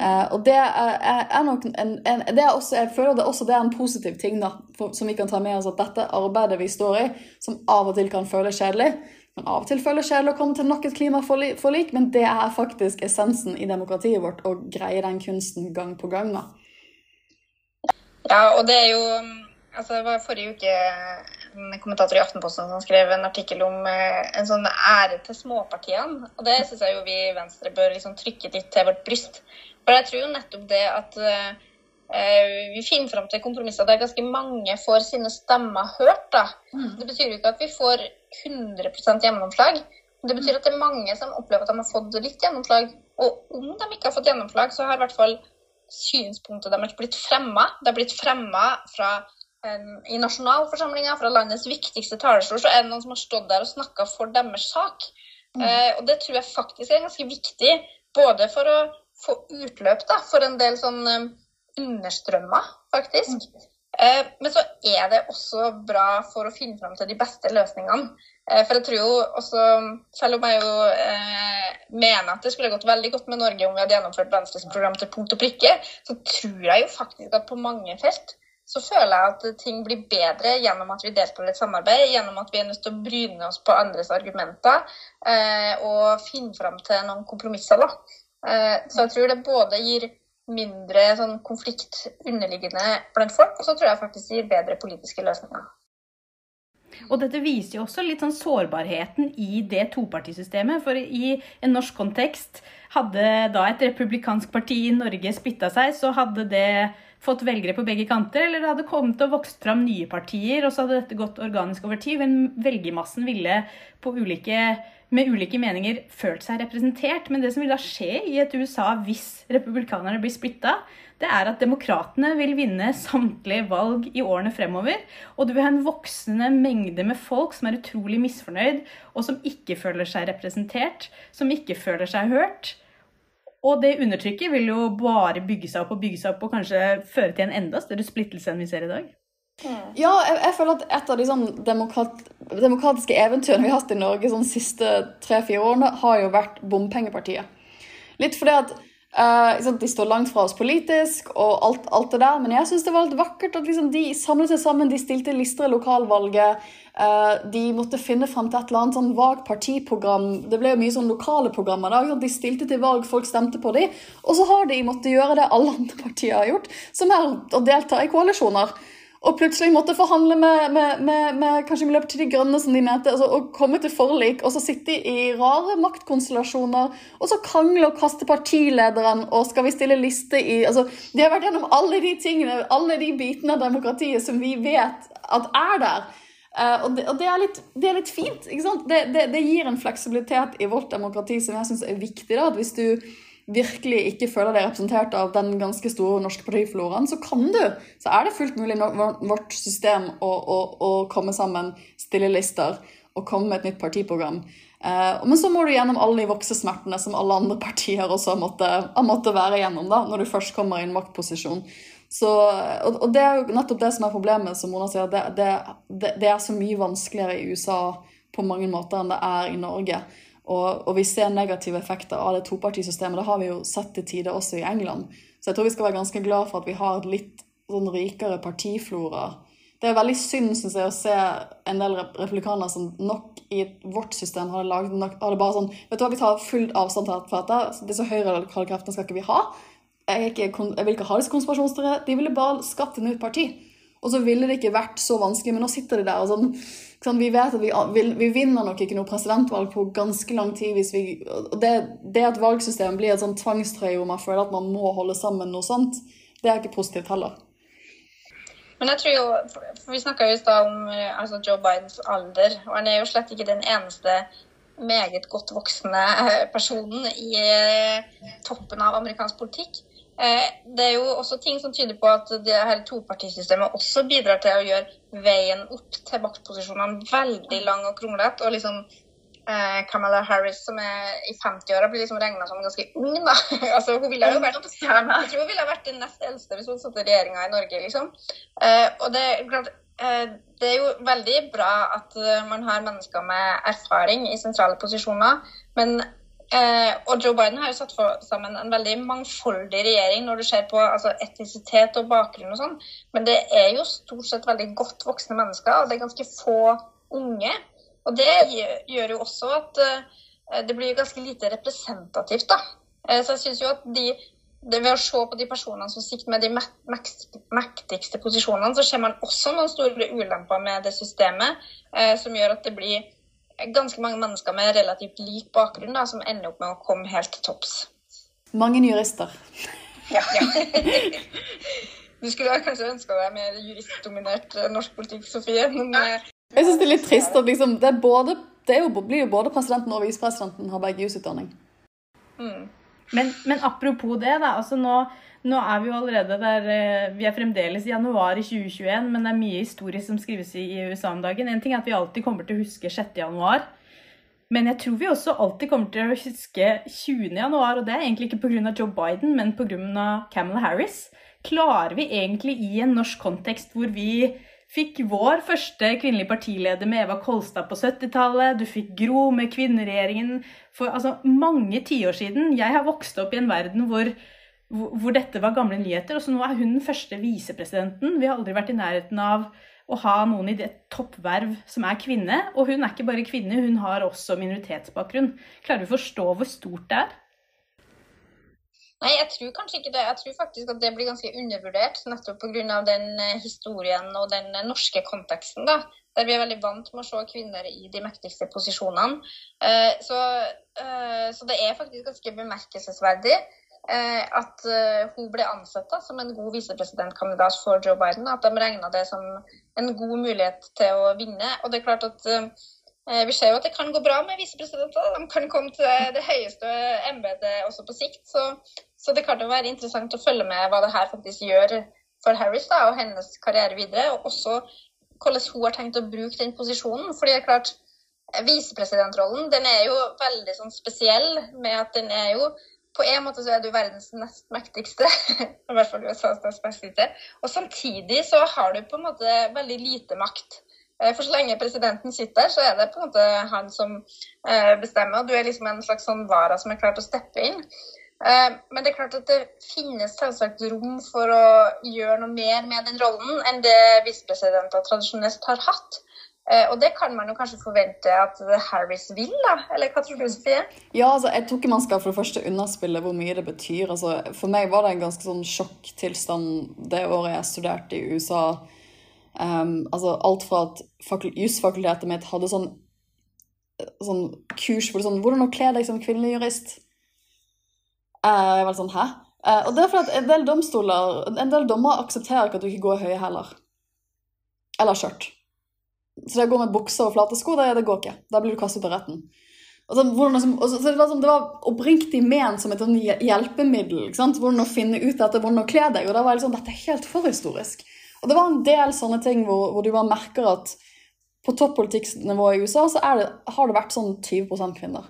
Uh, og det er, er nok en, en, det er også, Jeg føler det også det er en positiv ting da, for, som vi kan ta med oss. At dette arbeidet vi står i, som av og til kan føles kjedelig Men av og til føles kjedelig å komme til nok et klimaforlik, men det er faktisk essensen i demokratiet vårt å greie den kunsten gang på gang. da. Ja, og det er jo altså Det var forrige uke en kommentator i Aftenposten som skrev en artikkel om eh, en sånn ære til småpartiene. Og det syns jeg jo vi i Venstre bør liksom trykke litt til vårt bryst. For jeg tror jo nettopp det at uh, vi finner fram til kompromisser der ganske mange får sine stemmer hørt. da. Mm. Det betyr jo ikke at vi får 100% gjennomslag. Det betyr at det er mange som opplever at de har fått litt gjennomslag. Og om de ikke har fått gjennomslag, så har i hvert fall synspunktet deres blitt fremma. Det har blitt fremma fra en, i nasjonalforsamlinga, fra landets viktigste talerstol, så er det noen som har stått der og snakka for deres sak. Mm. Eh, og det tror jeg faktisk er ganske viktig, både for å få utløp da, for en del sånn um, understrømmer, faktisk. Mm. Eh, men så er det også bra for å finne fram til de beste løsningene. Eh, for jeg tror jo også, selv om jeg jo eh, mener at det skulle gått veldig godt med Norge om vi hadde gjennomført Venstres program til punkt og prikke, så tror jeg jo faktisk at på mange felt så føler jeg at ting blir bedre gjennom at vi deltar i et samarbeid, gjennom at vi er nødt til å bryne oss på andres argumenter eh, og finne fram til noen kompromisser. da. Eh, så jeg tror det både gir mindre sånn, konflikt underliggende blant folk, og så tror jeg faktisk gir bedre politiske løsninger. Og dette viser jo også litt sånn sårbarheten i det topartisystemet. For i en norsk kontekst, hadde da et republikansk parti i Norge splitta seg, så hadde det fått velgere på begge kanter, eller det hadde kommet og vokst fram nye partier, og så hadde dette gått organisk over tid. Men velgermassen ville på ulike, med ulike meninger følt seg representert. Men det som vil da skje i et USA hvis republikanerne blir splitta, det er at demokratene vil vinne samtlige valg i årene fremover. Og du vil ha en voksende mengde med folk som er utrolig misfornøyd, og som ikke føler seg representert, som ikke føler seg hørt. Og det undertrykket vil jo bare bygge seg opp og bygge seg opp og kanskje føre til en enda større splittelse enn vi ser i dag. Ja, jeg, jeg føler at et av de sånn demokrat, demokratiske eventyrene vi har hatt i Norge de sånn siste tre-fire årene, har jo vært bompengepartiet. Litt fordi at uh, De står langt fra oss politisk og alt, alt det der, men jeg syns det var litt vakkert at liksom, de samlet seg sammen, de stilte lister i lokalvalget. Uh, de måtte finne fram til et eller annet sånn vagt partiprogram. Det ble jo mye sånn lokale programmer. da, De stilte til valg, folk stemte på dem. Og så har de måttet gjøre det alle andre partier har gjort, som er å delta i koalisjoner. Og plutselig måtte forhandle med, med, med, med kanskje Miljøpartiet De Grønne, som de mente, altså, og komme til forlik. Og så sitte i rare maktkonstellasjoner, og så krangle og kaste partilederen, og skal vi stille liste i altså, De har vært gjennom alle de tingene, alle de bitene av demokratiet som vi vet at er der. Uh, og, det, og det, er litt, det, er litt, fint. ikke sant? Det, det, gir en fleksibilitet i vårt demokrati som jeg syns er viktig. da, at Hvis du virkelig ikke føler deg representert av den ganske store norske partifloraen, så kan du, så er det fullt mulig i vårt system å, å, å, komme sammen, stille lister og komme med et nytt partiprogram. Uh, men så må du gjennom alle de voksesmertene som alle andre (laughs) partier også har måttet, har måttet være gjennom da, når du først kommer i en maktposisjon. Så, og, og, det er jo nettopp det som er problemet, som Mona sier. Det, det, det, er så mye vanskeligere i USA på mange måter enn det er i Norge. Og, og vi ser negative effekter av det topartisystemet. Det har vi jo sett til tider også i England. Så jeg tror vi skal være ganske glad for at vi har et litt sånn rikere partiflora. Det er veldig synd synes jeg, å se en del replikanere som nok i vårt system hadde laget nok, hadde bare sånn Vet du hva, vi tar full avstand fra dette. Disse høyreradikale kreftene skal ikke vi ha jeg, ikke, jeg, vil ikke ha disse konspirasjonsteoriene. De ville bare skapt et nytt parti. Og så ville det ikke vært så vanskelig, men nå sitter de der og sånn, sånn Vi vet at vi, vi, vi, vinner nok ikke noe presidentvalg på ganske lang tid hvis vi og det, det at valgsystemet blir et sånn tvangstrøye hvor man føler at man må holde sammen noe sånt, det er ikke positivt heller. Men jeg tror jo, for Vi snakka i stad om altså Joe Bidens alder, og han er jo slett ikke den eneste meget godt voksne personen i toppen av amerikansk politikk. Eh, det er jo også ting som tyder på at det her topartisystemet også bidrar til å gjøre veien opp til maktposisjonene veldig lang og kronglete. Og liksom eh, Kamala Harris, som er i 50-åra, blir liksom regna som ganske ung. da. (laughs) altså, hun ville jo vært, jeg tror hun ville vært den nest eldste hvis hun satt i regjeringa i Norge. liksom. Eh, og det, eh, det er jo veldig bra at eh, man har mennesker med erfaring i sentrale posisjoner, men Eh, og Joe Biden har jo satt for, sammen en veldig mangfoldig regjering når du ser på altså, etnisitet og bakgrunn og sånn. Men det er jo stort sett veldig godt voksne mennesker, og det er ganske få unge. Og det gjør jo også at eh, det blir ganske lite representativt, da. Eh, så jeg syns jo at de ved å se på de personene som sitter med de mektigste posisjonene, så ser man også noen store ulemper med det systemet, eh, som gjør at det blir ganske mange mennesker med relativt lik bakgrunn da, som ender opp med å komme helt til topps. Mange jurister. Ja. ja. Du skulle kanskje ønska deg mer juristdominert eh, norsk politikk, Sofie. Men, uh, jeg syns det er litt trist at liksom, det, både, det jo, blir jo både presidenten og visepresidenten har begge jusutdanning. Mm. Men, men, apropos det, da. altså nå nå er vi jo allerede der eh, Vi er fremdeles i januar i 2021, men det er mye historie som skrives i USA om dagen. En ting er at vi alltid kommer til å huske 6. januar. Men jeg tror vi også alltid kommer til å huske 20. januar, og det er egentlig ikke pga. Joe Biden, men pga. Camel Harris. Klarer vi egentlig i en norsk kontekst hvor vi fikk vår første kvinnelige partileder med Eva Kolstad på 70-tallet. Du fikk Gro med kvinneregjeringen for altså, mange tiår siden. Jeg har vokst opp i en verden hvor hvor dette var gamle nyheter. Og så nå er hun den første visepresidenten. Vi har aldri vært i nærheten av å ha noen i det toppverv som er kvinne. Og hun er ikke bare kvinne, hun har også minoritetsbakgrunn. Klarer du å forstå hvor stort det er? Nei, jeg tror kanskje ikke det. Jeg tror faktisk at det blir ganske undervurdert. Nettopp pga. den eh, historien og den eh, norske konteksten. da, Der vi er veldig vant med å se kvinner i de mektigste posisjonene. Eh, så, så det er faktisk ganske bemerkelsesverdig. Eh, at eh, hun ble ansett da, som en god visepresidentkandidat for Joe Biden. At de regna det som en god mulighet til å vinne. Og det er klart at eh, vi ser jo at det kan gå bra med visepresidenter. De kan komme til det høyeste embetet også på sikt. Så, så, det kan jo være interessant å følge med hva det her faktisk gjør for Harris da, og hennes karriere videre. Og også hvordan hun har tenkt å bruke den posisjonen. fordi det er klart, Visepresidentrollen den er jo veldig sånn spesiell med at den er jo på en måte så er du verdens nest mektigste. (laughs) I hvert fall USAs nest mektigste. Og samtidig så har du på en måte veldig lite makt. Eh, for så lenge presidenten sitter, så er det på en måte han som eh, bestemmer. og Du er liksom en slags sånn vara som er klar til å steppe inn. Eh, men det er klart at det finnes selvsagt rom for å gjøre noe mer med den rollen enn det visepresidenter tradisjonelt har hatt. Eh, og det kan man jo kanskje forvente at Harris vil, da? Eller hva tror du, Sofie? Ja, altså, jeg tror ikke man skal for det første underspille hvor mye det betyr. Altså, for meg var det en ganske sånn sjokktilstand det året jeg studerte i USA. Um, altså alt fra at jusfakultetet mitt hadde sånn, sånn kurs hvor det sånn Hvordan å kle deg som kvinnelig jurist? Uh, jeg var sånn Hæ? Uh, og det er fordi at en del domstoler, en del dommer aksepterer ikke at du ikke går høye hæler. Eller skjørt. Så det å gå med bukser og flate sko, det, det, går ikke. Da blir du kastet på retten. Altså, hvordan, så det, var sånn, det var oppriktig ment som et sånn hjelpemiddel. Ikke sant? Hvordan å finne ut dette, hvordan å kle deg. Og da var sånn, dette er helt forhistorisk. Og det var en del sånne ting hvor, hvor du bare merker at på toppolitikknivå i USA så det, har det vært sånn 20 kvinner.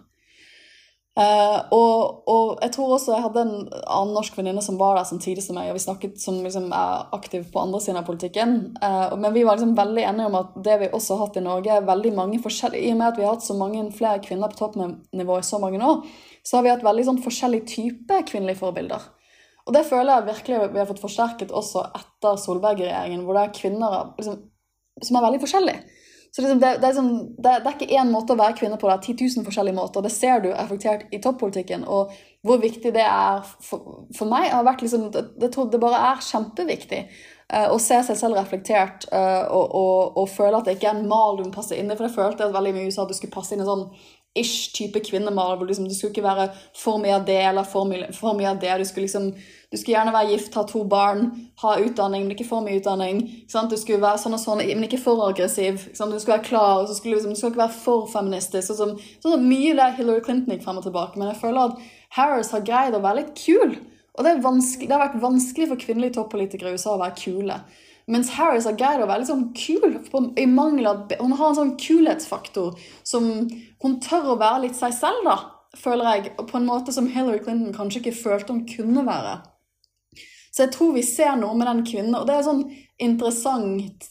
Uh, og, og, jeg tror også jeg hadde en annen norsk venninne som var der samtidig som meg, og vi snakket som liksom er aktiv på andre siden av politikken. Uh, men vi var liksom veldig enige om at det vi også har hatt i Norge, er veldig mange forskjellige I og med at vi har hatt så mange flere kvinner på toppnivå i så mange år, så har vi hatt veldig sånn forskjellig type kvinnelige forbilder. Og det føler jeg virkelig vi har fått forsterket også etter Solberg-regjeringen, hvor det er kvinner liksom, som er veldig forskjellige. Så liksom, det, det, er liksom, det, det, er ikke én måte å være kvinne på, det er 10 000 forskjellige måter. Det ser du effektert i toppolitikken. Og hvor viktig det er for, for meg har vært liksom, det, det, bare er kjempeviktig. å og se seg selv reflektert eh, og, og, og føle at det ikke er en mal du må passe inn i. For jeg følte at veldig mye i USA at du skulle passe inn i sånn ish type kvinnemal. hvor liksom, Du skulle ikke være for mye av det eller for mye, for mye av det. Du skulle, liksom, du skulle gjerne være gift, ha to barn, ha utdanning, men ikke for mye utdanning. Du skulle være sånn og sånn, men ikke for aggressiv. Du skulle være klar, og skulle, liksom, du skulle ikke være for feministisk. Sånn, sånn, mye der Hillary Clinton gikk frem og tilbake. Men jeg føler at Harris har greid å være litt kul. Og det, det, har vært vanskelig for kvinnelige toppolitikere i USA å være kule. Mens Harris har greid å være litt sånn kul. I mangel av, Hun har en sånn kulhetsfaktor som Hun tør å være litt seg selv, da, føler jeg. På en måte som Hillary Clinton kanskje ikke følte hun kunne være. Så jeg tror vi ser noe med den kvinnen. Og det er sånn interessant,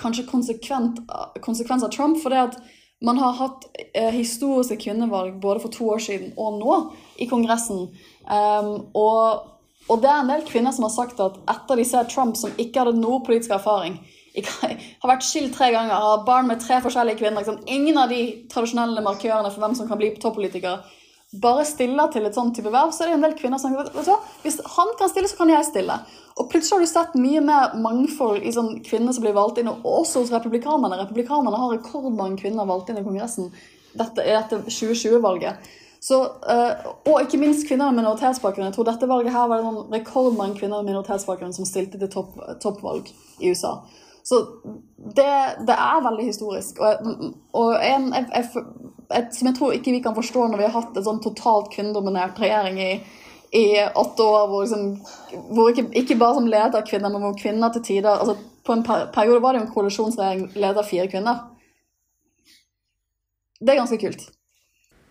kanskje konsekvens av Trump. For det at man har hatt eh, historiske kvinnevalg både for to år siden og nå i Kongressen. Um, og, og, det er en del kvinner som har sagt at etter de ser Trump, som ikke hadde noe politisk erfaring, ikke, (laughs) har vært skilt tre ganger, har barn med tre forskjellige kvinner liksom, Ingen av de tradisjonelle markørene for hvem som kan bli toppolitiker bare stiller til et sånt type verv, så er det en del kvinner som vet du hva, Hvis han kan stille, så kan jeg stille. Og plutselig har du sett mye mer mangfold i sånn kvinner som blir valgt inn, og også hos republikanerne. Republikanerne har rekordmange kvinner valgt inn i Kongressen dette, dette 2020-valget. Så, uh, og ikke minst kvinner med minoritetsbakgrunn. Jeg tror dette valget her var det rekordmange kvinner med minoritetsbakgrunn som stilte til topp, toppvalg i USA. Så det, det, er veldig historisk. Og, og en, jeg, jeg, et, som jeg tror ikke vi kan forstå når vi har hatt en sånn totalt kvinnedominert regjering i i åtte år hvor, liksom, hvor ikke, ikke, bare som leder kvinner, men hvor kvinner til tider altså På en periode var det jo en koalisjonsregjering ledet av fire kvinner. Det er ganske kult.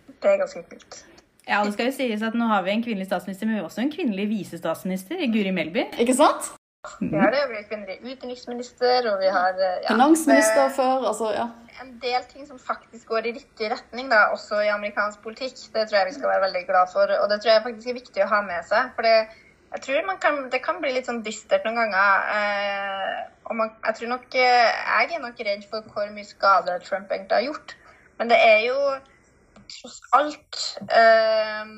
Det er ganske kult. Ja, det skal jo sies at Nå har vi en kvinnelig statsminister, men vi har også en kvinnelig visestatsminister, Guri Melby. Ikke sant? Vi har det, vi har kvinnelig utenriksminister, og vi har ja, Finansminister før, altså, ja en del ting som faktisk går i riktig retning, da, også i amerikansk politikk. Det tror jeg vi skal være veldig glad for, og det tror jeg faktisk er viktig å ha med seg. For det, jeg tror kan, det kan bli litt sånn dystert noen ganger. Eh, og man, jeg tror nok Jeg er nok redd for hvor mye skade Trump egentlig har gjort. Men det er jo tross alt eh,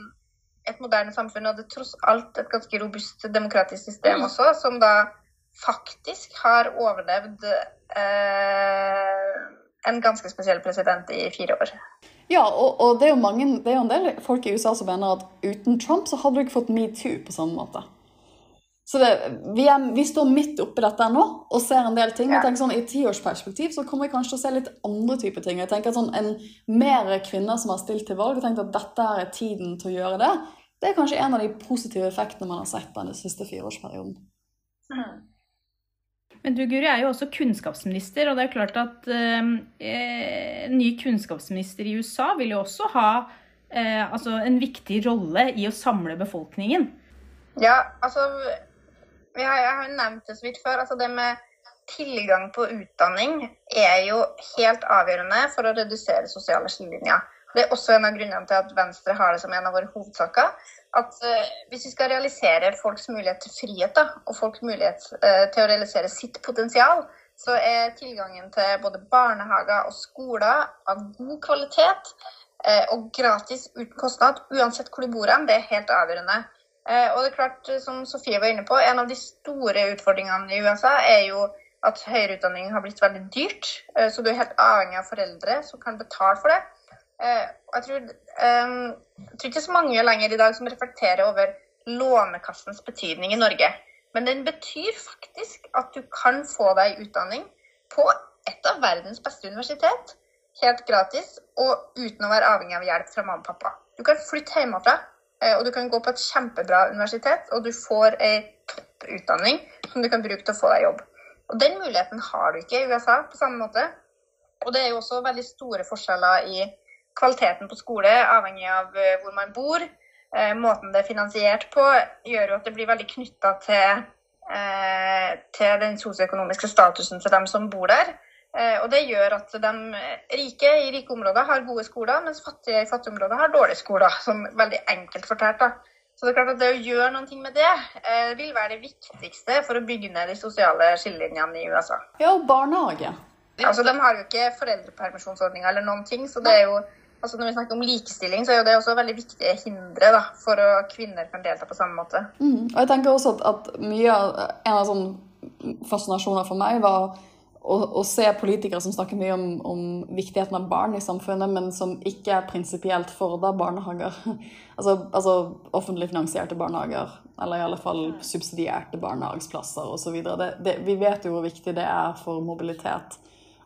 et moderne samfunn, er tross alt et ganske robust demokratisk system mm. også, som da faktisk har overlevd eh, en ganske spesiell president i fire år. Ja, og, og det, er mange, det, er jo en del folk i USA som mener at uten Trump så hadde du ikke fått metoo på samme måte. Så det, vi, er, vi, står midt oppi dette nå og ser en del ting. Ja. Jeg tenker sånn, I tiårsperspektiv så kommer vi kanskje til å se litt andre typer ting. Jeg tenker at sånn, en Mer kvinner som har stilt til valg, og tenkt at dette er tiden til å gjøre det. Det er kanskje en av de positive effektene man har sett den siste fireårsperioden. Mm. Men du Guri er jo også kunnskapsminister, og det er klart at eh, en ny kunnskapsminister i USA vil jo også ha eh, altså en viktig rolle i å samle befolkningen. Ja, altså har, Jeg har nevnt det så vidt før. altså Det med tilgang på utdanning er jo helt avgjørende for å redusere sosiale skillelinjer. Det er også en av grunnene til at Venstre har det som en av våre hovedsaker at uh, hvis vi skal realisere folks mulighet til frihet da, og folks mulighet uh, til å realisere sitt potensial, så er tilgangen til både barnehager og skoler av god kvalitet uh, og gratis uten kostnad, uansett hvor du bor hen, det er helt avgjørende. Og det er klart, som Sofie var inne på, En av de store utfordringene i USA er jo at høyere utdanning har blitt veldig dyrt. så du er helt avhengig av foreldre som kan betale for det. Eh, jeg tror, eh, jeg tror ikke så mange lenger i dag som reflekterer over Lånekassens betydning i Norge. Men den betyr faktisk at du kan få deg utdanning på et av verdens beste universitet, helt gratis, og uten å være avhengig av hjelp fra mamma og pappa. Du kan flytte hjemmefra, eh, og du kan gå på et kjempebra universitet, og du får ei topp utdanning som du kan bruke til å få deg jobb. Og Den muligheten har du ikke i USA på samme måte. Og det er jo også veldig store forskjeller i kvaliteten på skole, avhengig av eh, hvor man bor. Eh, måten det er finansiert på, gjør jo at det blir veldig knytta til, eh, til, den sosioøkonomiske statusen til dem som bor der. Og det gjør at de rike i rike områder har gode skoler, mens fattige i fattige områder har dårlige skoler. Som veldig enkelt fortalt. da. Så det er klart at det å gjøre noe med det vil være det viktigste for å bygge ned de sosiale skillelinjene i USA. Ja, og barnehage. Altså, De har jo ikke foreldrepermisjonsordninger eller noen ting, så det er jo altså Når vi snakker om likestilling, så er jo det også veldig viktige hindre da, for at kvinner kan delta på samme måte. Mm. Og jeg tenker også at, at mye av en av sånne fascinasjoner for meg, var å, se politikere som snakker mye om, om, viktigheten av barn i samfunnet, men som ikke er prinsipielt for da barnehager. (laughs) altså, altså, offentlig finansierte barnehager, eller i alle fall subsidierte barnehageplasser osv. Vi vet jo hvor viktig det er for mobilitet.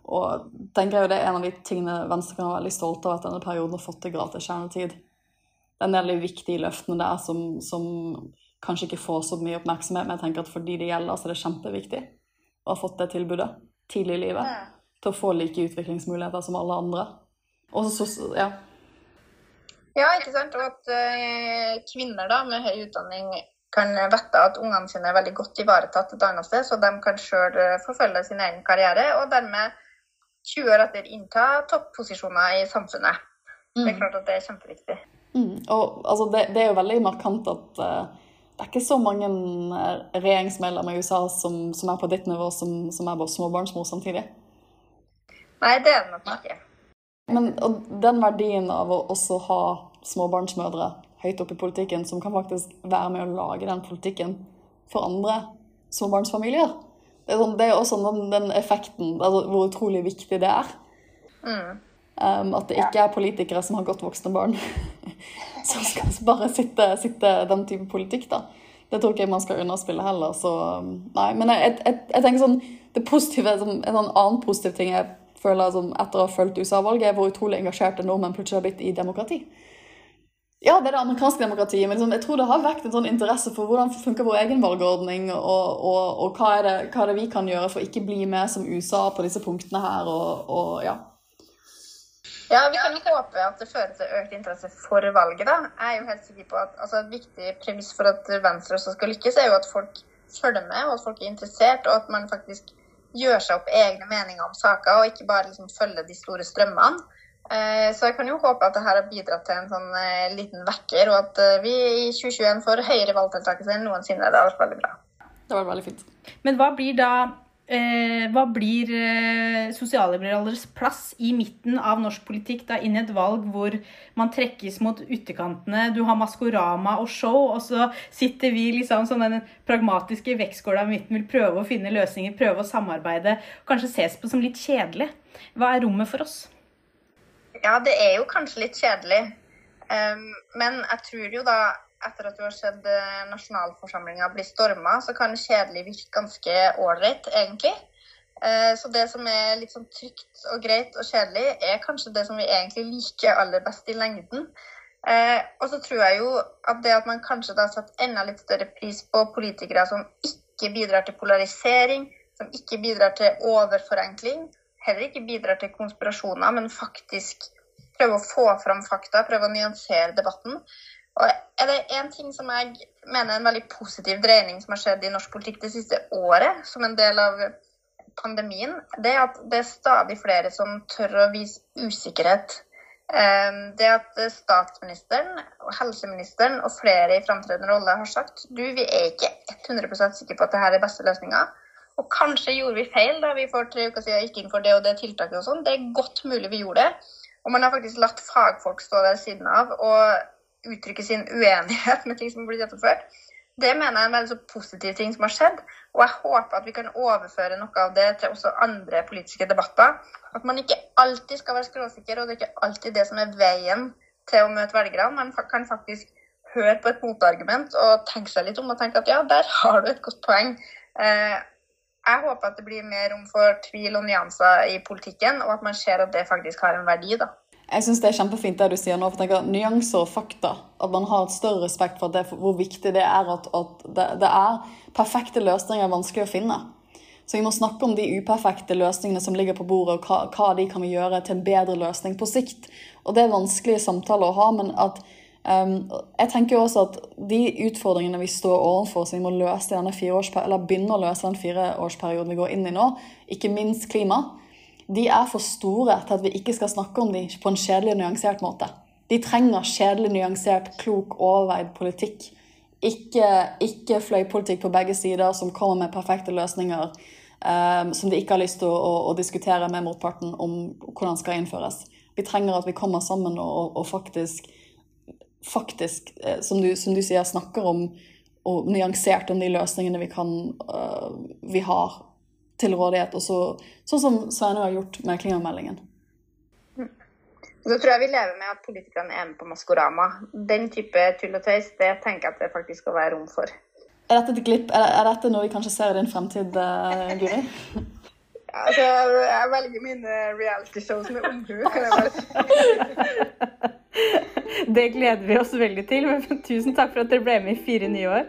Og tenker jeg jo det er en av de tingene Venstre kan være veldig stolt av at denne perioden har fått til gratis kjernetid. Det er en del viktige løftene der som, som kanskje ikke får så mye oppmerksomhet, men jeg tenker at for de det gjelder, så er det kjempeviktig å ha fått det tilbudet tidlig i livet. Ja. Til å få like utviklingsmuligheter som alle andre. Og så, ja. Ja, ikke sant. Og at uh, kvinner da, med høy utdanning kan vite at ungene sine er veldig godt ivaretatt et annet sted, så de kan sjøl uh, forfølge sin egen karriere, og dermed 20 år etter innta topposisjoner i samfunnet. Mm. Det er mm. klart at det er kjempeviktig. Mm. Og altså, det, det, er jo veldig markant at uh, det er ikke så mange regjeringsmedlemmer i USA som, som er på ditt nivå, som, som er bare småbarnsmor samtidig. Nei, det er det nok ikke. Men den verdien av å også ha småbarnsmødre høyt oppe i politikken, som kan faktisk være med å lage den politikken for andre småbarnsfamilier Det er, sånn, det er også den, den effekten, altså hvor utrolig viktig det er. Mm. Um, at det ikke er politikere som har godt voksne barn, (laughs) (laughs) som skal bare sitte, sitte, den type politikk, da. Det tror ikke jeg man skal underspille heller. Så um, nei. Men jeg, jeg, jeg tenker sånn det positive, En sånn annen positiv ting jeg føler som etter å ha fulgt USA-valget, er hvor utrolig engasjerte nordmenn plutselig har blitt i demokrati. Ja, det er det amerikanske demokratiet, men liksom, jeg tror det har vekt en sånn interesse for hvordan funker vår egen valgordning, og, og, og hva, er det, hva, er det, vi kan gjøre for ikke bli med som USA på disse punktene her. og, og ja. (laughs) Ja, vi kan håpe at det fører til økt interesse for valget. da. Jeg er jo helt sikker på at altså, Et viktig premiss for at Venstre også skal lykkes, er jo at folk følger med, og at folk er interessert, og at man faktisk gjør seg opp egne meninger om saker, og ikke bare liksom følger de store strømmene. Eh, så jeg kan jo håpe at dette har bidratt til en sånn eh, liten vekker, og at eh, vi i 2021 får høyere valgdeltakelse enn noensinne. Det har vært veldig bra. Det var veldig fint. Men hva blir da Eh, hva blir eh, sosialliberalernes plass i midten av norsk politikk da inn i et valg hvor man trekkes mot ytterkantene, du har Maskorama og show, og så sitter vi liksom som den pragmatiske vektskåla i midten, vil prøve å finne løsninger, prøve å samarbeide, kanskje ses på som litt kjedelig. Hva er rommet for oss? Ja, det er jo kanskje litt kjedelig. Um, men jeg tror jo da etter at du har sett eh, nasjonalforsamlinga bli storma, så kan kjedelig virke ganske ålreit, egentlig. Eh, så det som er litt sånn trygt og greit og kjedelig, er kanskje det som vi egentlig liker aller best i lengden. Eh, og så tror jeg jo at det at man kanskje da setter enda litt større pris på politikere som ikke bidrar til polarisering, som ikke bidrar til overforenkling, heller ikke bidrar til konspirasjoner, men faktisk prøver å få fram fakta, prøver å nyansere debatten, og er det én ting som jeg mener er en veldig positiv dreining som har skjedd i norsk politikk det siste året, som en del av pandemien, det er at det er stadig flere som tør å vise usikkerhet. Ehm, det at statsministeren og helseministeren og flere i framtredende rolle har sagt du, vi er ikke 100% sikre på at dette er beste løsninga. Og kanskje gjorde vi feil da vi for tre uker siden gikk inn for det og det tiltaket og sånn. Det er godt mulig vi gjorde det. Og man har faktisk latt fagfolk stå der siden av. og uttrykke sin uenighet med ting som blir gjennomført. Det mener jeg er en veldig så positiv ting som har skjedd. Og jeg håper at vi kan overføre noe av det til også andre politiske debatter. At man ikke alltid skal være skråsikker, og det er ikke alltid det som er veien til å møte velgerne. Man kan faktisk høre på et motargument og tenke seg litt om og tenke at ja, der har du et godt poeng. Eh, jeg håper at det blir mer rom for tvil og nyanser i politikken, og at man ser at det faktisk har en verdi. da. Jeg syns det er kjempefint det du sier nå. for tenker Nyanser og fakta. At man har et større respekt for det, hvor viktig det er at, at det, det, er perfekte løsninger vanskelig å finne. Så vi må snakke om de uperfekte løsningene som ligger på bordet, og hva, hva de kan vi gjøre til en bedre løsning på sikt. Og det er vanskelige samtaler å ha, men at um, jeg tenker jo også at de utfordringene vi står overfor, som vi må løse denne eller begynne å løse den fireårsperioden vi går inn i nå, ikke minst klima, de er for store til at vi ikke skal snakke om dem på en kjedelig nyansert måte. De trenger kjedelig, nyansert, klok, overveid politikk. Ikke, ikke fløypolitikk på begge sider som kommer med perfekte løsninger um, som de ikke har lyst til å, å, å, diskutere med motparten om hvordan skal innføres. Vi trenger at vi kommer sammen og, og faktisk, faktisk eh, som, du, som, du, sier, snakker om og nyansert om de løsningene vi kan uh, vi har til rådighet. Og så, sånn som Sveinung har gjort med klimameldingen. Så tror jeg vi lever med at politikerne er med på Maskorama. Den type tull og tøys, det tenker jeg at det faktisk skal være rom for. Er dette et glipp? Er, er dette noe vi kanskje ser i din fremtid, uh, Guri? (laughs) (laughs) Altså, jeg velger mine reality-shows med omhu. kan jeg bare si. (laughs) Det gleder vi oss veldig til. Men tusen takk for at dere ble med i fire nye år.